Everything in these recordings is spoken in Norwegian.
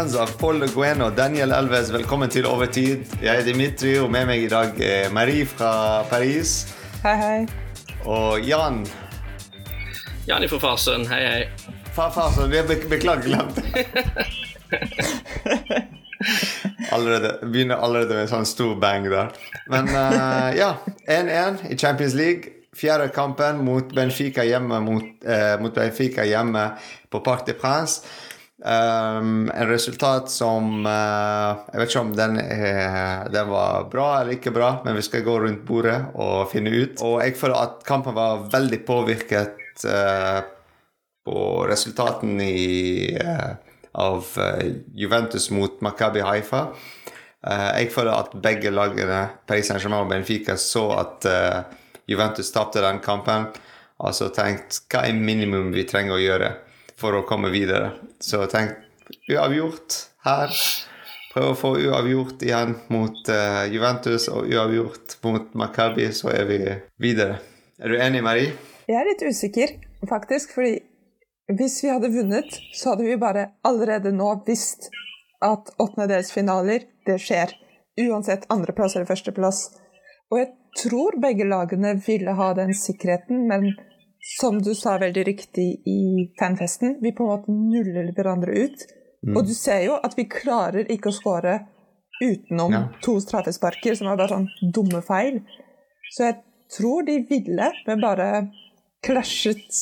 Fans av Paul Le Guen og Daniel Elves, velkommen til Overtid. Jeg er Dimitri, og med meg i dag er Marie fra Paris. Hei, hei. Og Jan. Jan fra Farsund, hei, hei. Fra Farsund. be beklager, glemt allerede, Begynner allerede med en sånn stor bang der. Men uh, ja, 1-1 i Champions League. Fjerde kampen mot Benfica hjemme, mot, uh, mot Benfica hjemme på Parc de Prince. Um, en resultat som uh, Jeg vet ikke om den, er, den, var bra eller ikke bra, men vi skal gå rundt bordet og finne ut. Og jeg føler at kampen var veldig påvirket uh, på resultaten i, uh, av Juventus mot Makabi Haifa. jeg føler at begge lagene, Paris Saint-Germain og Benfica, så at Juventus tapte den kampen. Altså tenkt hva er minimum vi trenger å gjøre? For å komme videre. Så tenk uavgjort her. Prøv å få uavgjort igjen mot uh, Juventus og uavgjort mot Maccabi, så er vi videre. Er du enig, Marie? Jeg er litt usikker, faktisk. fordi hvis vi hadde vunnet, så hadde vi bare allerede nå visst at åttendedelsfinaler, det skjer. Uansett andreplass eller førsteplass. Og jeg tror begge lagene ville ha den sikkerheten, men som du sa veldig riktig i fanfesten, vi på en måte nuller hverandre ut. Mm. Og du ser jo at vi klarer ikke å skåre utenom ja. to straffesparker, som er bare sånn dumme feil. Så jeg tror de ville, men bare klasjet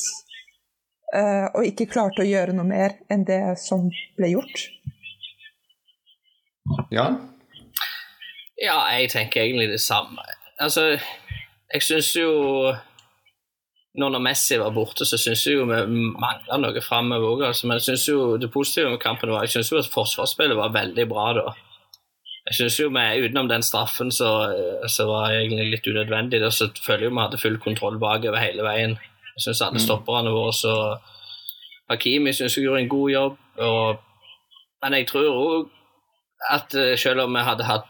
uh, og ikke klarte å gjøre noe mer enn det som ble gjort. Ja? Ja, jeg tenker egentlig det samme. Altså, jeg syns jo nå når Messi var borte, så syns jeg jo vi mangla noe framover òg. Altså. Men jeg synes jo det positive med kampen var jeg synes jo at forsvarsspillet var veldig bra da. Jeg synes jo vi, Utenom den straffen så, så var jeg egentlig litt unødvendig. Da, så føler jeg jo vi hadde full kontroll bakover hele veien. Jeg syns alle mm. stopperne våre så Hakimi syns jeg gjorde en god jobb. Og, men jeg tror òg at eh, selv om vi hadde hatt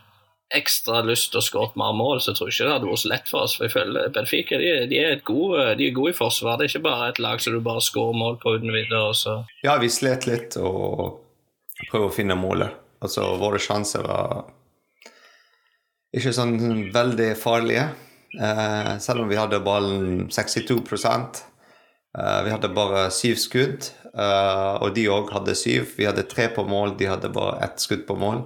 ekstra lyst til å skåre mer mål, så tror jeg ikke det hadde vært så lett for oss. For jeg føler Benfica de, de, er gode, de, er gode, i forsvar. Det er ikke bare et lag som du bare skårer mål på uten videre. Så. Ja, vi slet litt og prøvde å finne målet. Altså, våre sjanser var ikke sånn veldig farlige. Eh, selv om vi hadde ballen 62 eh, Vi hadde bare syv skudd, eh, og de òg hadde syv. Vi hadde tre på mål, de hadde bare ett skudd på mål,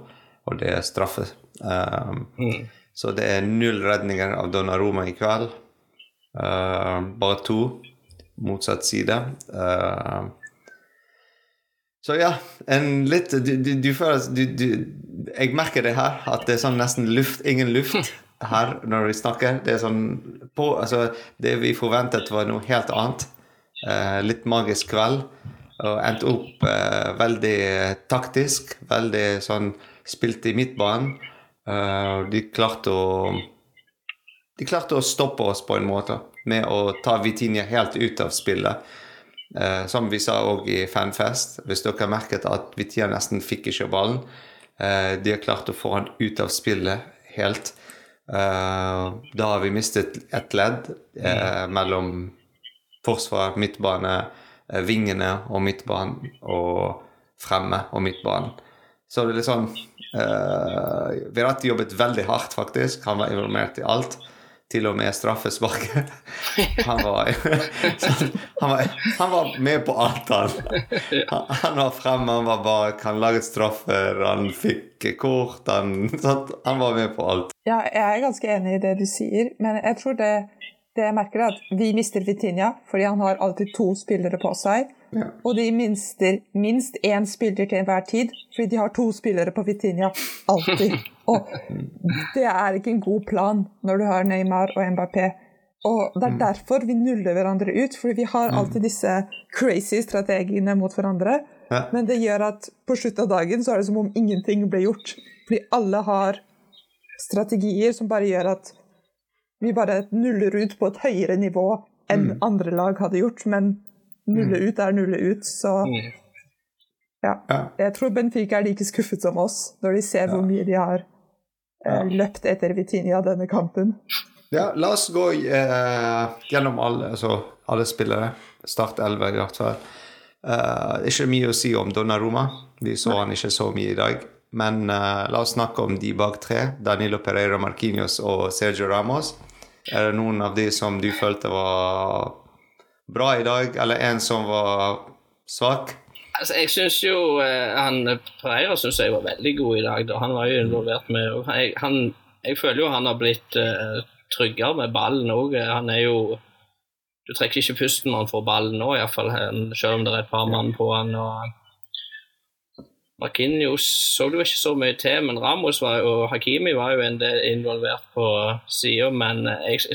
og det er straffe. Um, mm. Så det er null redninger av Donnaroma i kveld. Uh, bare to. Motsatt side. Uh, så ja, en litt Du, du, du føler du, du, Jeg merker det her, at det er sånn nesten luft, ingen luft her når vi snakker. Det er sånn på, altså, Det vi forventet, var noe helt annet. Uh, litt magisk kveld. Og endte opp uh, veldig taktisk. Veldig sånn Spilt i midtbanen. Uh, de klarte å De klarte å stoppe oss på en måte med å ta Vitinha helt ut av spillet. Uh, som vi sa òg i Fanfest, hvis dere merket at Vitinha nesten fikk ikke ballen. Uh, de har klart å få han ut av spillet helt. da har vi mistet et ledd mellom forsvar, midtbane, vingene og midtbanen og fremme og midtbanen. Så det er litt sånn Uh, Verratti jobbet veldig hardt, faktisk. Han var involvert i alt. Til og med straffesparket. Han, han, han, var med på alt, han. Han, var fremme, han var bak, han laget straffer, han fikk kort. Han, han var med på alt. Ja, jeg er ganske enig i det du sier, men jeg tror det, det jeg merker, er at vi mister Vitinha fordi han har alltid to spillere på seg. Ja. Og de minster minst én spiller til enhver tid, fordi de har to spillere på Vitinha. Alltid. Og det er ikke en god plan når du har Neymar og Mbappé. Og det er mm. derfor vi nuller hverandre ut, fordi vi har alltid mm. disse crazy strategiene mot hverandre. Men det gjør at på slutten av dagen så er det som om ingenting ble gjort. Fordi alle har strategier som bare gjør at vi bare nuller ut på et høyere nivå enn mm. andre lag hadde gjort. Men Nulle mm. ut er nulle ut, så mm. ja. Jeg tror Benfica er like skuffet som oss når de ser hvor mye de har eh, løpt etter Vitinia denne kampen. Ja, la oss gå eh, gjennom alle, altså, alle spillere. Start 11 i hvert fall. Uh, ikke mye å si om Donnaroma. Vi så han ikke så mye i dag. Men uh, la oss snakke om de bak tre. Danilo Pereira Marquinhos og Sergio Ramos. Er det noen av de som du følte var bra i dag, eller en som var svak? Altså, jeg syns jo uh, han Pereira synes jeg var veldig god i dag. Da. Han var jo involvert med jeg, han, jeg føler jo han har blitt tryggere med ballen òg. Han er jo Du trekker ikke pusten når han får ballen nå, iallfall. Selv om det er et par mann på han. og Marquinhos så du ikke så mye til, men Ramos var, og Hakimi var jo en del involvert på sida. Men jeg,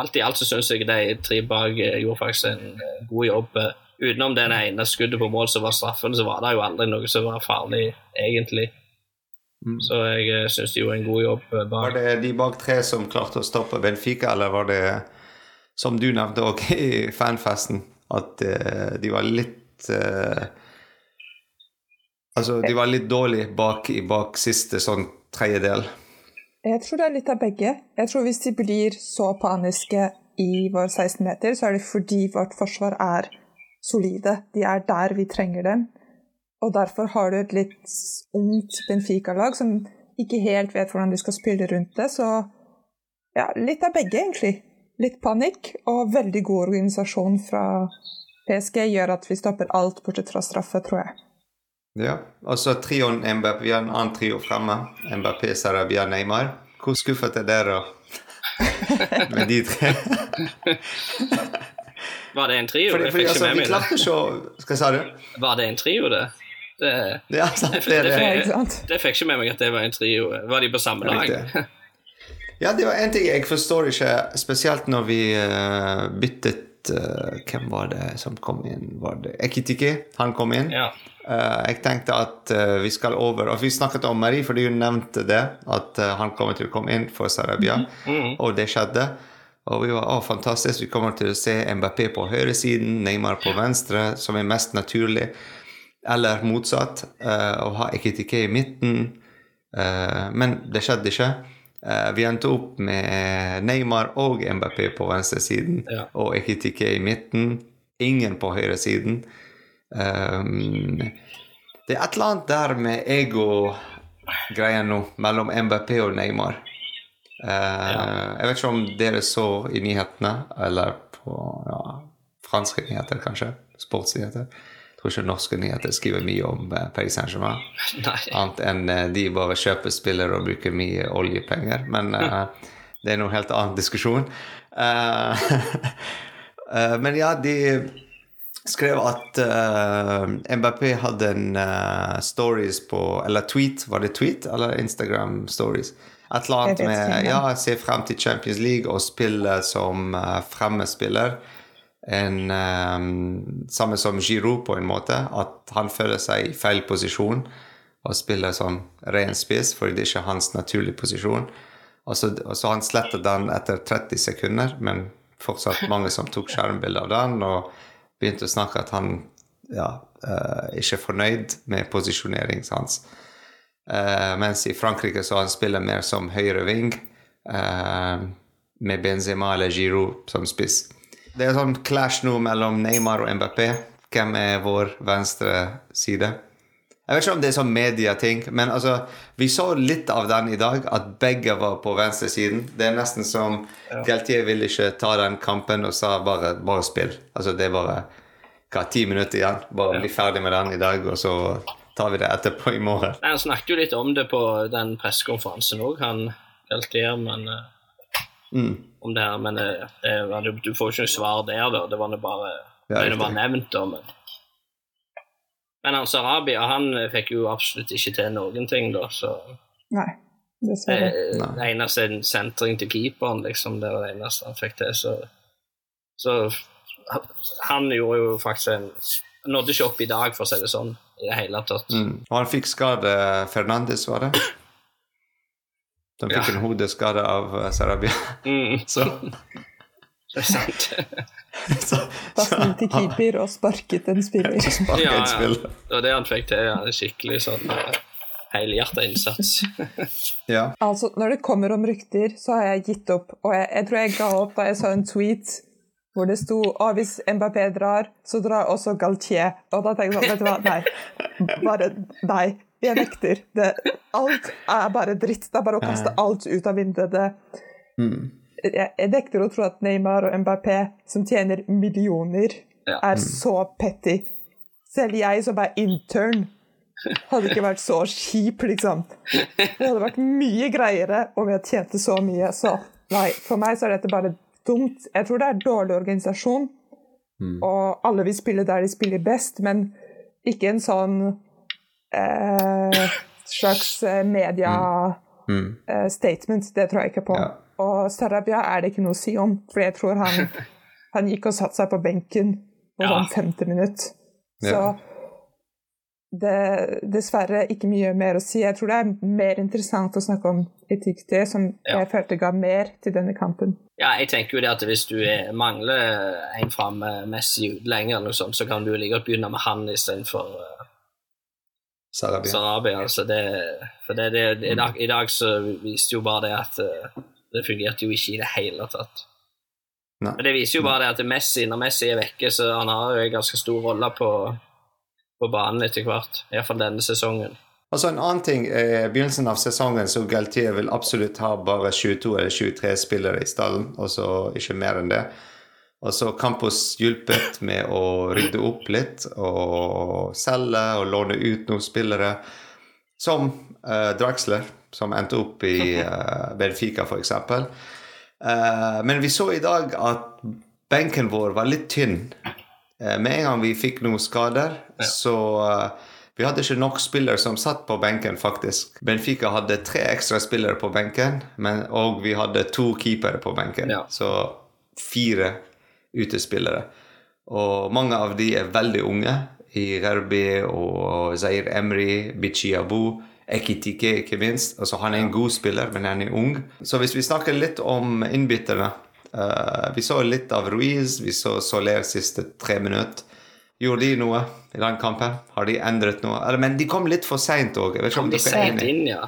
alt i alt så syns jeg de tre bak eh, gjorde faktisk en eh, god jobb. Utenom det ene skuddet på mål som var straffen, så var det jo aldri noe som var farlig, egentlig. Mm. Så jeg eh, syns de gjorde en god jobb bak. Var det de bak tre som klarte å stoppe Benfica, eller var det, som du nevnte òg i fanfesten, at de var litt uh Altså, de var litt dårlige bak, bak siste sånn tredjedel. Jeg tror det er litt av begge. Jeg tror hvis de blir så paniske i vår 16-meter, så er det fordi vårt forsvar er solide. De er der vi trenger dem. Og derfor har du et litt ungt Benfica-lag som ikke helt vet hvordan de skal spille rundt det. Så ja, litt av begge, egentlig. Litt panikk og veldig god organisasjon fra PSG gjør at vi stopper alt bortsett fra straffe, tror jeg. Ja, og så trioen MBP. Vi har en annen trio fremme. Mbappé, Sarabia, Neymar. Hvor skuffet er dere med de tre? Var det en trio? Fordi, fordi, altså, vi klarte ikke Hva sa du? Var det en trio, det? det ja, sant, det, det, det. Det, det fikk ikke med meg at det var en trio. Var de på samme lag? ja, det var en ting jeg forstår ikke, spesielt når vi uh, byttet uh, Hvem var det som kom inn? Var det Ekitiki? Han kom inn. Ja. Uh, jeg tenkte at uh, vi skal over Og vi snakket om Marie, fordi hun nevnte det. At han kommer til å komme inn for Sarabia. Mm -hmm. Og det skjedde. Og vi var å, fantastisk. Vi kommer til å se Mbappé på høyresiden, Neymar på venstre, som er mest naturlig. Eller motsatt. å ha Ekitiki i midten. men det skjedde ikke. Vi endte opp med Neymar og Mbappé på venstresiden ja. og Ekitike i midten. Ingen på høyresiden. Um, det er et eller annet der med ego-greia nå, mellom MBP og Neymar. Uh, ja. Jeg vet ikke om dere så i nyhetene, eller på ja, franske nyheter, kanskje. Sportsnyheter. Tror ikke norske nyheter skriver mye om uh, Paris Saint-Germain. Annet enn uh, de bare kjøper spillere og bruker mye oljepenger. Men uh, det er noe helt annen diskusjon. men ja, de skrev at uh, Mbappé hadde en uh, stories på Eller tweet, var det tweet eller Instagram stories? Et eller annet med ja, se frem til Champions League og spille som uh, fremmedspiller. En, um, samme som Giroud, på en måte. At han føler seg i feil posisjon og spiller som ren spiss, fordi det ikke er hans naturlige posisjon. Og så, og så han slettet den etter 30 sekunder, men fortsatt mange som tok skjermbilde av den. og begynte å snakke at han ja, uh, ikke er fornøyd med posisjoneringen hans. Uh, mens i Frankrike så han spiller mer som høyre ving, uh, med Benzema eller Giroud som spiss. Det er sånn clash nå mellom Neymar og MBP. Hvem er vår venstre side? Jeg vet ikke om det er sånn medieting, men altså, vi så litt av den i dag, at begge var på venstresiden. Det er nesten som ja. Galtier ville ikke ta den kampen og sa bare, bare spill. Altså, det er bare hva, ti minutter igjen. Bare bli ferdig med den i dag, og så tar vi det etterpå i morgen. Han snakket jo litt om det på den pressekonferansen òg, han Galtier, men eh, mm. om det her, men eh, det, det, du får jo ikke noe svar der, da. Det var bare, ja, det var nevnt, da. men men han Sarabia han fikk jo absolutt ikke til noen ting, da, så Nei, dessverre. Det, det eneste er en sentring til keeperen, liksom. Det var det eneste han fikk til. Så, så han gjorde jo faktisk en Nådde ikke opp i dag, for å si det sånn, i det hele tatt. Mm. Og han fikk skade Fernandes, var det? De fikk ja. en hodeskade av uh, Sarabia. Mm. så Det er sant. Passet til keeper og sparket en spiller. Sparket ja, ja. Det var det han fikk til. Ja. Skikkelig sånn uh, helhjerta innsats. ja. Altså, når det kommer om rykter, så har jeg gitt opp. Og jeg, jeg tror jeg ga opp da jeg så en tweet hvor det sto at hvis Mbappé drar, så drar også Galtier. Og da tenkte jeg sånn, vet du hva, nei. Bare nei. Jeg nekter. Det, alt er bare dritt. Det er bare å kaste alt ut av vinduet. Det, jeg, jeg nekter å tro at Neymar og Mbappé, som tjener millioner, Ja. er så petty. Selv jeg som er intern, hadde ikke vært så kjip, liksom. Det hadde vært mye greiere om jeg tjente så mye. Så nei, for meg så er dette bare dumt. Jeg tror det er dårlig organisasjon, og alle vil spille der de spiller best, men ikke en sånn eh, slags eh, media eh, statement. Det tror jeg ikke på. Ja. Og Sarabia er det ikke noe å si om, for jeg tror han, han gikk og satte seg på benken på Ja. sånn femte minutt. Så Ja. det er dessverre ikke mye mer å si. Jeg tror det er mer interessant å snakke om etikk det, som Ja. jeg følte ga mer til denne kampen. Ja, jeg tenker jo det at hvis du er, mangler en fra Messi lenger, eller noe sånt, så kan du like godt begynne med han istedenfor uh, Sarabia. Sarabia. Altså det, for det, det, i, dag, I dag så viste jo bare det at eh, det fungerte jo ikke i det hele tatt. Nei. Men det viser jo bare det at Messi, når Messi er vekke, så han har jo en ganske stor rolle på, på banen etter hvert. Iallfall denne sesongen. Altså En annen ting, i begynnelsen av sesongen så Galtier vil absolutt ha bare 22 eller 23 spillere i stallen, og så ikke mer enn det. Og så Campus hjulpet med å rydde opp litt og selge og låne ut noen spillere, som uh, Draxler, som endte opp i uh, Benfica f.eks. Uh, men vi så i dag at benken vår var litt tynn. Uh, med en gang vi fikk noen skader, så uh, vi hadde ikke nok spillere som satt på benken, faktisk. Benfica hadde tre ekstra spillere på benken, men, og vi hadde to keepere på benken. Ja. Så fire utespillere. Og mange av de er veldig unge. I Rerbi og Zair Emry, Bichi Abu, Ekitike ikke minst. Altså, han er en god spiller, men han er ung. Så hvis vi snakker litt om innbytterne uh, Vi så litt av Ruiz, vi så Soler siste tre minutter. Gjorde de noe i den kampen? Har de endret noe? Eller, men de kom litt for seint òg. Kom de sent inn, ja.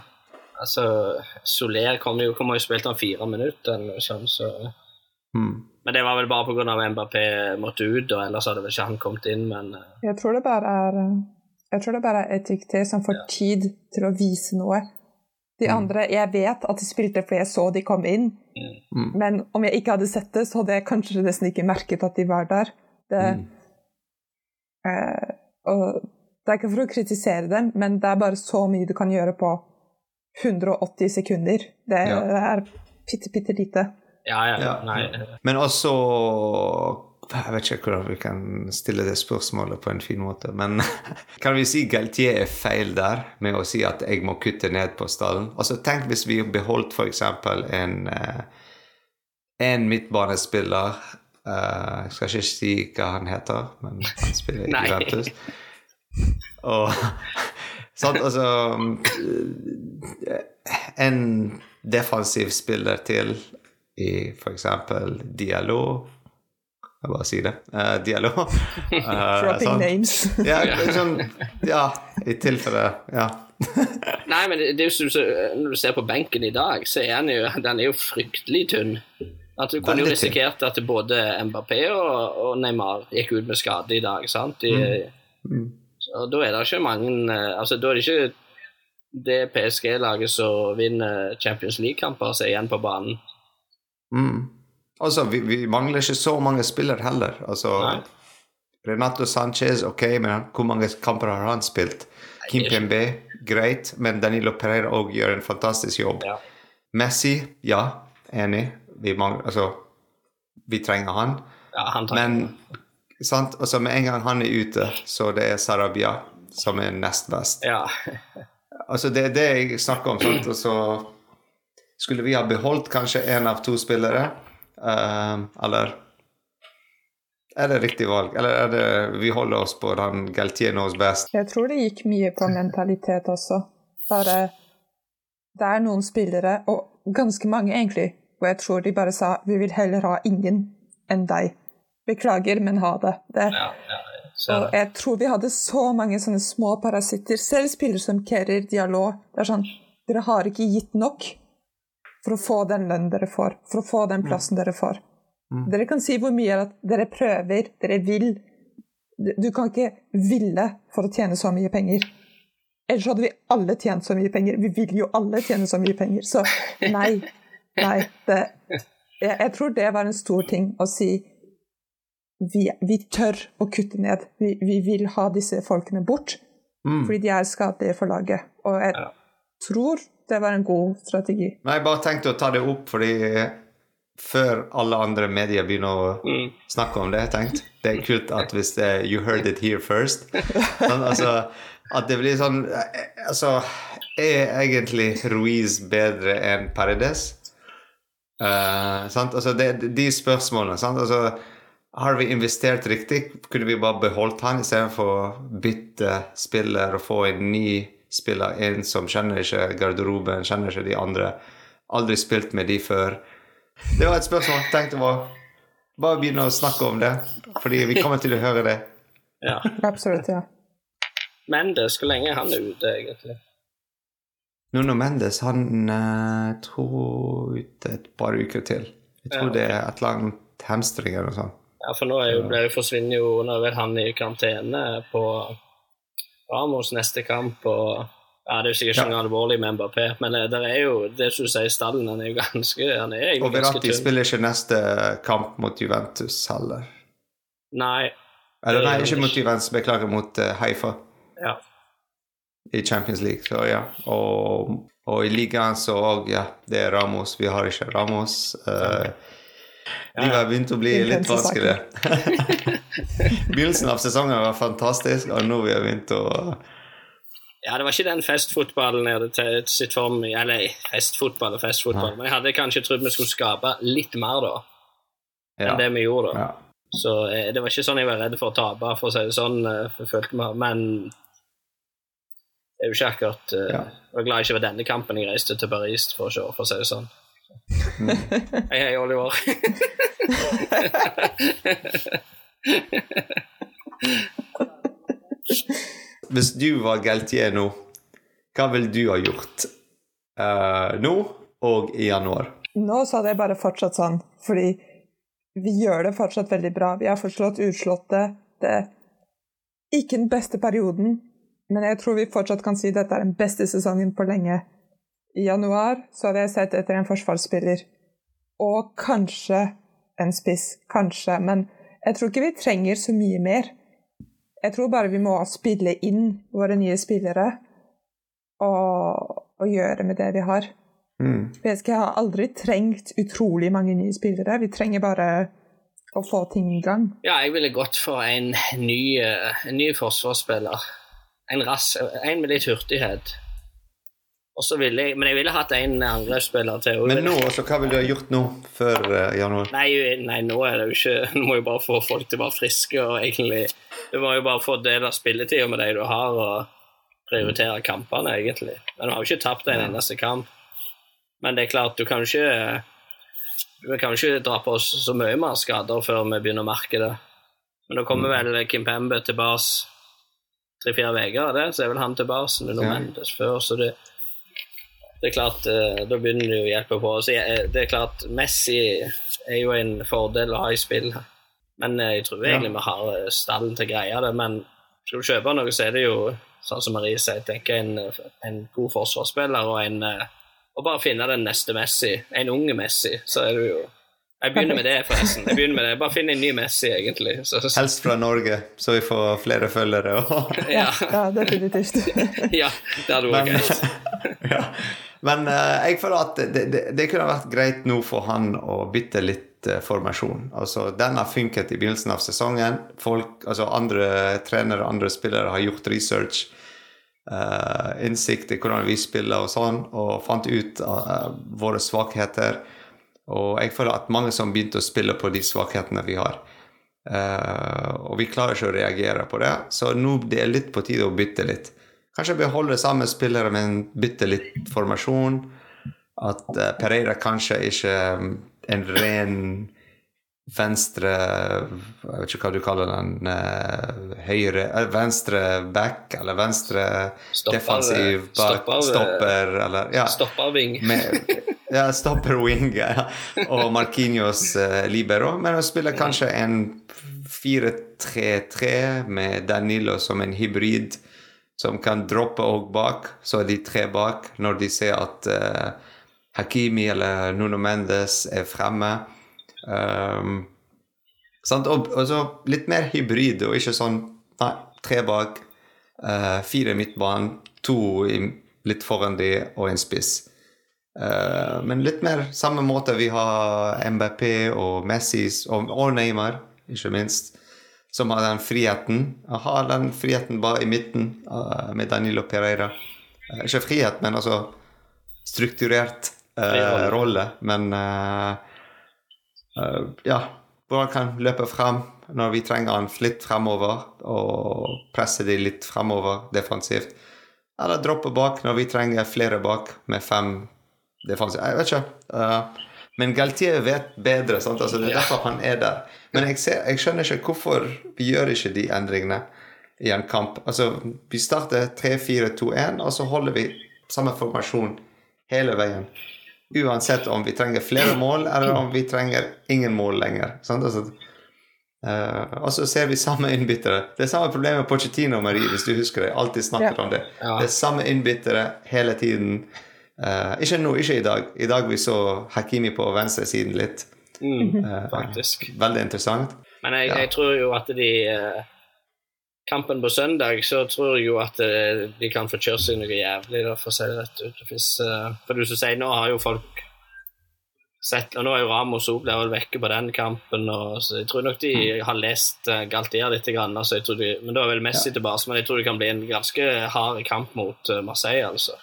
Altså, Soler kom jo, kom jo spilt om fire minutter eller noe sånt, så Hmm. Men det var vel bare pga. Mbappé måtte ut, og ellers hadde vel ikke han kommet inn, men eh, Jeg tror det bare er jeg tror det bare er etikk det som får tid til å vise noe. De andre Jeg vet at de spilte fordi jeg så de kom inn, men om jeg ikke hadde sett det, så hadde jeg kanskje nesten ikke merket at de var der. Det, eh, og det er ikke for å kritisere dem, men det er bare så mye du kan gjøre på 180 sekunder. Det Ja. er bitte, bitte lite. Ja, ja. Ja. Nei. Men også Jeg vet ikke hvordan vi kan stille det spørsmålet på en fin måte, men kan vi si Galtier er feil der med å si at jeg må kutte ned på stallen? Altså Tenk hvis vi beholdt f.eks. en eh, en midtbanespiller uh, Jeg skal ikke si hva han heter, men han spiller i. Juventus. Og sant, altså En defensiv spiller til i f.eks. Diallo Jeg bare sier det. Uh. Eh, Dropping sant? names. Ja, det sånn, ja, i tilfelle Ja. Nei, men det, det så, Når du ser på benken i dag, så er den jo, den er jo fryktelig tynn. At Du kunne jo risikert at både Mbappé og, og Neymar gikk ut med skade i dag. sant? De, Mm. Og da er det ikke mange eh, altså Da er det ikke det PSG-laget som vinner Champions League-kamper, som er igjen på banen. Mm. Altså, vi, vi mangler ikke så mange spillere heller. Altså, Nei. Renato Sanchez, ok, men hvor mange kamper har han spilt? Kim Pembe, greit, men Danilo Pereira òg gjør en fantastisk jobb. Ja. Messi, ja, enig. Vi, mangler, altså, vi trenger han. Ja, han tar Men sant? Altså, med en gang han er ute, så det er Sarabia som er nest best. Ja. Altså, det er det jeg snakker om. sant? Altså, skulle vi ha beholdt kanskje én av to spillere, Uh, eller Er det riktig valg? Eller er det vi holder oss på den Galtier knows best? Jeg tror det gikk mye på mentalitet også. Bare Det er noen spillere, og ganske mange egentlig, hvor jeg tror de bare sa vi vil heller ha ingen enn deg. Beklager, men ha det. det ja, ja. Så, og jeg tror vi hadde så mange sånne små parasitter. Selv spillere som Kerir Dialog. Det er sånn Dere har ikke gitt nok for å få den lønnen dere får, for å få den plassen dere får. Mm. Dere kan si hvor mye at dere prøver, dere vil. Du kan ikke ville for å tjene så mye penger. Ellers hadde vi alle tjent så mye penger. Vi vil jo alle tjene så mye penger. Så nei. Nei. Det, jeg, jeg, tror det var en stor ting å si vi, vi tør å kutte ned. Vi, vi, vil ha disse folkene bort. Mm. Fordi de er skadelige for laget. Og jeg tror det var en god strategi. Nei, jeg bare tenkte å ta det opp fordi før alle andre medier begynner å mm. snakke om det. Jeg tenkte det er kult at hvis det er 'you heard it here first' sånn, altså, At det blir sånn Altså, er egentlig Ruiz bedre enn Paredes? Uh, altså, det, de spørsmålene sant? Altså, har vi investert riktig? Kunne vi bare beholdt han istedenfor å bytte spiller og få en ny spiller inn som kjenner ikke garderoben, kjenner ikke de andre? Aldri spilt med de før. Det var et spørsmål. Tenkte bare, bare begynne å snakke om det, fordi vi kommer til å høre det. Ja. Absolutt, ja. Mendes, hvor lenge er han ute, egentlig? Nuno Mendes, han uh, tror ute et par uker til. Jeg tror ja. det er et eller annet hamstring eller noe sånt. Ja, for nå er jo, ble, forsvinner jo Nå er vel han i karantene på Ramos neste kamp. og ja, Det er jo sikkert ikke ja. noe alvorlig med Mbappé, men eh, det er jo det som du sier, stallen han er jo ganske han er Og Verratti spiller ikke neste kamp mot Juventus heller. Nei. Eller nei, ikke mot Juventus, beklager, mot uh, Haifa. Ja. I Champions League, så ja. Og, og i ligaen så òg, ja, det er Ramos. Vi har ikke Ramos. Uh, de har begynt å bli litt vanskelig. Begynnelsen av sesongen var fantastisk, og nå har vi begynt å ja, det var ikke den festfotballen jeg hadde sett for meg. Eller festfotball og festfotball, ja. men jeg hadde kanskje trodd vi skulle skape litt mer da enn ja. det vi gjorde. da. Ja. Så eh, det var ikke sånn jeg var redd for å tape, for å si det sånn. Eh, jeg følte meg, Men det er jo ikke akkurat uh, Jeg var glad jeg ikke var denne kampen jeg reiste til Paris for å se, for å si det sånn. Hei, hei, Oliver. Hvis du var Galtier nå, hva ville du ha gjort uh, nå og i januar? Nå så hadde jeg bare fortsatt sånn, fordi vi gjør det fortsatt veldig bra. Vi har forslått utslåtte. Det er ikke den beste perioden, men jeg tror vi fortsatt kan si dette er den beste sesongen på lenge. I januar så hadde jeg sett etter en forsvarsspiller. Og kanskje en spiss. Kanskje. Men jeg tror ikke vi trenger så mye mer. Jeg tror bare vi må spille inn våre nye spillere og, og gjøre med det vi har. Mm. PSG har aldri trengt utrolig mange nye spillere. Vi trenger bare å få ting i gang. Ja, jeg ville gått for en ny, en ny forsvarsspiller. En, rass, en med litt hurtighet. Jeg, men jeg ville hatt en angrepsspiller til. Men nå, så hva ville du ha gjort nå, før uh, januar? Nei, nei, nå er det jo ikke Du må jo bare få folk til å være friske og egentlig Du må jo bare få del av spilletida med de du har, og prioritere kampene, egentlig. Men du har jo ikke tapt en eneste kamp. Men det er klart, du kan ikke Vi kan ikke dra på oss så mye mer skader før vi begynner å merke det. Men da kommer mm. vel Kim Pembe tilbake tre-fire uker, så er vel han tilbake. Nuno ja. Mendes før, så det det er klart, eh, Da begynner det å hjelpe på. Så det er klart, Messi er jo en fordel å ha i spill. Men eh, jeg tror egentlig ja. vi har eh, stallen til å greie det. Men skal du kjøpe noe, så er det jo sånn som Marie sier, tenker en, en god forsvarsspiller og en Og bare finne den neste Messi, en unge Messi, så er du jo jeg begynner med det, forresten. Jeg begynner med det. Bare finn en ny Messi, egentlig. Så, så. Helst fra Norge, så vi får flere følgere. ja. ja, definitivt. ja, det hadde vært greit. Men uh, jeg føler at det, det, det, kunne vært greit nå for han å bytte litt uh, formasjon. Altså, Den har funket i begynnelsen av sesongen. Folk, altså Andre trenere andre spillere har gjort research. Uh, innsikt i hvordan vi spiller og sånn, og fant ut våre svakheter. Og jeg føler at mange som begynte å spille på de svakhetene vi har. og vi klarer ikke å reagere på det, så nå det er litt på tide å bytte litt. Kanskje beholde samme spillere, men bytte litt formasjon. At uh, Pereira kanskje ikke um, en ren venstre Jeg vet ikke hva du kaller den. Uh, høyre uh, Venstre back, eller venstre stopper, defensiv bak, stopper, stopper, eller ja. Stopperving. Ja, stopper wing ja. og Marquinhos uh, libero. Men å spiller kanskje en 4-3-3 med Danilo som en hybrid som kan droppe òg bak. Så er de tre bak når de ser at uh, Hakimi eller Nuno Mendes er fremme. Um? Og, og så litt mer hybrid, og ikke sånn nei, tre bak, uh, fire midtbanen, to litt foran de og en spiss. Uh, men litt mer samme måte vi har MBP og Messi og, og Neymar, ikke minst som har den friheten. Har den friheten bare i midten uh, med Danilo Pereira. Uh, ikke frihet, men altså strukturert uh, rolle. Men ja, Hvordan kan løpe frem når vi trenger han litt fremover, og presse de litt fremover defensivt. Eller droppe bak når vi trenger flere bak med fem defensivt. Jeg vet ikke. Men Galtier vet bedre. Altså, det er derfor han er der. Men jeg, ser, jeg, skjønner ikke hvorfor vi gjør ikke de endringene i en kamp. Altså, Vi starter 3-4-2-1, og så holder vi samme formasjon hele veien. Uansett om vi trenger flere mål, eller om vi trenger ingen mål lenger. Altså, uh, og så ser vi samme innbyttere. Det er samme problemet med Pochettino Marie, hvis du husker det. Alltid snakker ja. om det. Det er samme innbyttere hele tiden. Uh, ikke nå, ikke i dag. I dag vi så Hakimi på venstresiden litt. Mm, uh, faktisk. Veldig interessant. Men jeg, ja. jeg tror jo at de uh, Kampen på søndag, så tror jeg jo at de kan få kjørt seg noe jævlig, da, for å si det rett ut. Hvis, for du som sier, nå har jo folk sett og Nå er jo Ramos òg vel vekke på den kampen, og, så jeg tror nok de mm. har lest uh, Galtier litt. Grann, altså, de, men da er vel Messi ja. tilbake, men jeg tror det kan bli en ganske hard kamp mot Marseille, altså.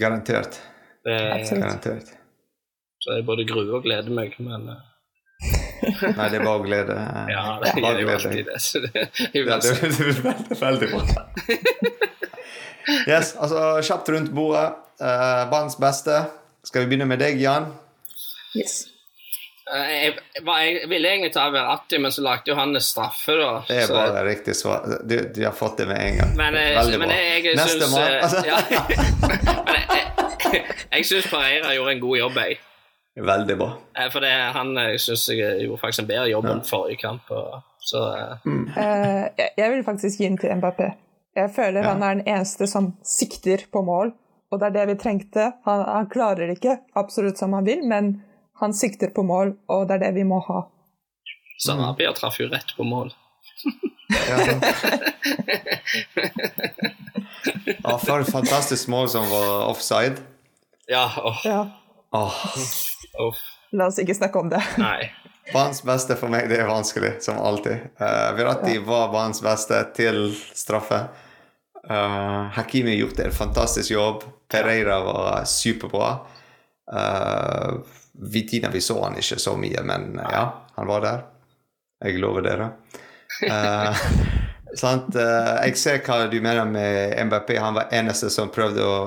Garantert. Det, Garantert. Så jeg både gruer og gleder meg, men uh... Nei, det er bare å glede. Ja, det er jo alltid det. Så det, det, ja, det, det er veldig, veldig bra. yes, altså kjapt rundt bordet. Uh, banens beste. Skal vi begynne med deg, Jan? Yes. Uh, jeg, jeg, ville egentlig ta Verratti, men så lagde jo han straffe, da. Det er så... bare riktig svar. Du, du, har fått det med en gang. Men, Veldig men bra. Jeg, jeg, Neste syns, mann. Altså. Ja. jeg syns Pareira gjorde en god jobb, jeg. Veldig bra. Eh, for det, han eh, syns jeg gjorde faktisk en bedre jobb enn forrige kamp. Så, mm. jeg vil faktisk gi den til Mbappé. Jeg føler ja. han er den eneste som sikter på mål, og det er det vi trengte. Han, han klarer det ikke absolutt som han vil, men han sikter på mål, og det er det vi må ha. Sanabia traff jo rett på mål. ja. ja, for et fantastisk mål som var offside. Ja. Oh. ja. Oh. Oh. La oss ikke snakke om det. Nei. Banens beste for meg, det er vanskelig, som alltid. Uh, Virati ja. var banens beste til straffe. Uh, Hakimi gjorde en fantastisk jobb. Pereira var superbra. Uh, Vitina, vi så han ikke så mye, men uh, ja, han var der. Jeg lover dere. Uh, sant? jeg ser hva du mener med MBP. Han var eneste som prøvde å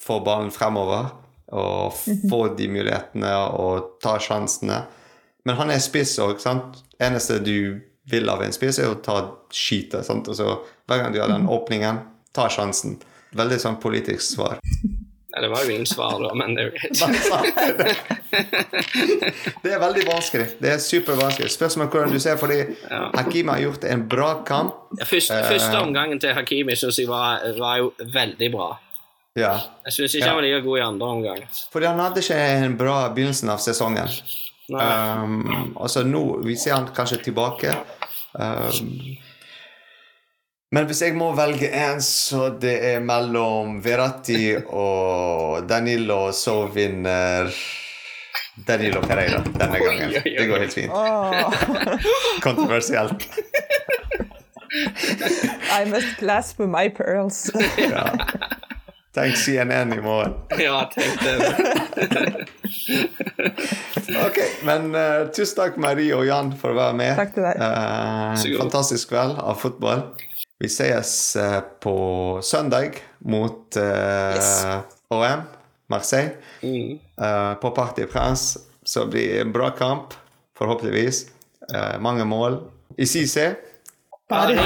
få ballen fremover og få de mulighetene og ta sjansene. Men han er spiss òg, sant. Eneste du vil av en spiss, er å ta skytet. Sant? Og så hver gang du har den mhm. åpningen, ta sjansen. Veldig sånn politisk svar. Ja, det var jo min svar, da, men det er jo greit. det er veldig vanskelig. Det er supervanskelig. Spørsmål hvordan du ser, fordi ja. Hakimi har gjort en bra kamp. Ja, første, første eh, omgangen til Hakimi syns jeg var, var jo veldig bra. Ja. Jeg syns ikke han var like god i andre omgang. Fordi han hadde ikke en bra begynnelsen av sesongen. Um, altså nå Vi ser han kanskje tilbake. Um, men hvis jeg må velge én, så det er mellom Verratti og Danilo, så vinner Danilo Pereira denne gangen. Det går helt fint. Kontroversielt. I must clasp my pearls. ja. Tenk CNN i morgen. ja, tenk det. ok, men uh, tusen takk, Marie og Jan, for å være med. Takk til deg. Uh, fantastisk kveld av fotball. Vi ses uh, på søndag mot yes. OM, Marseille. Mm. på Party France. Så Så blir det en bra kamp, forhåpentligvis. mange mål. I CC. Paris.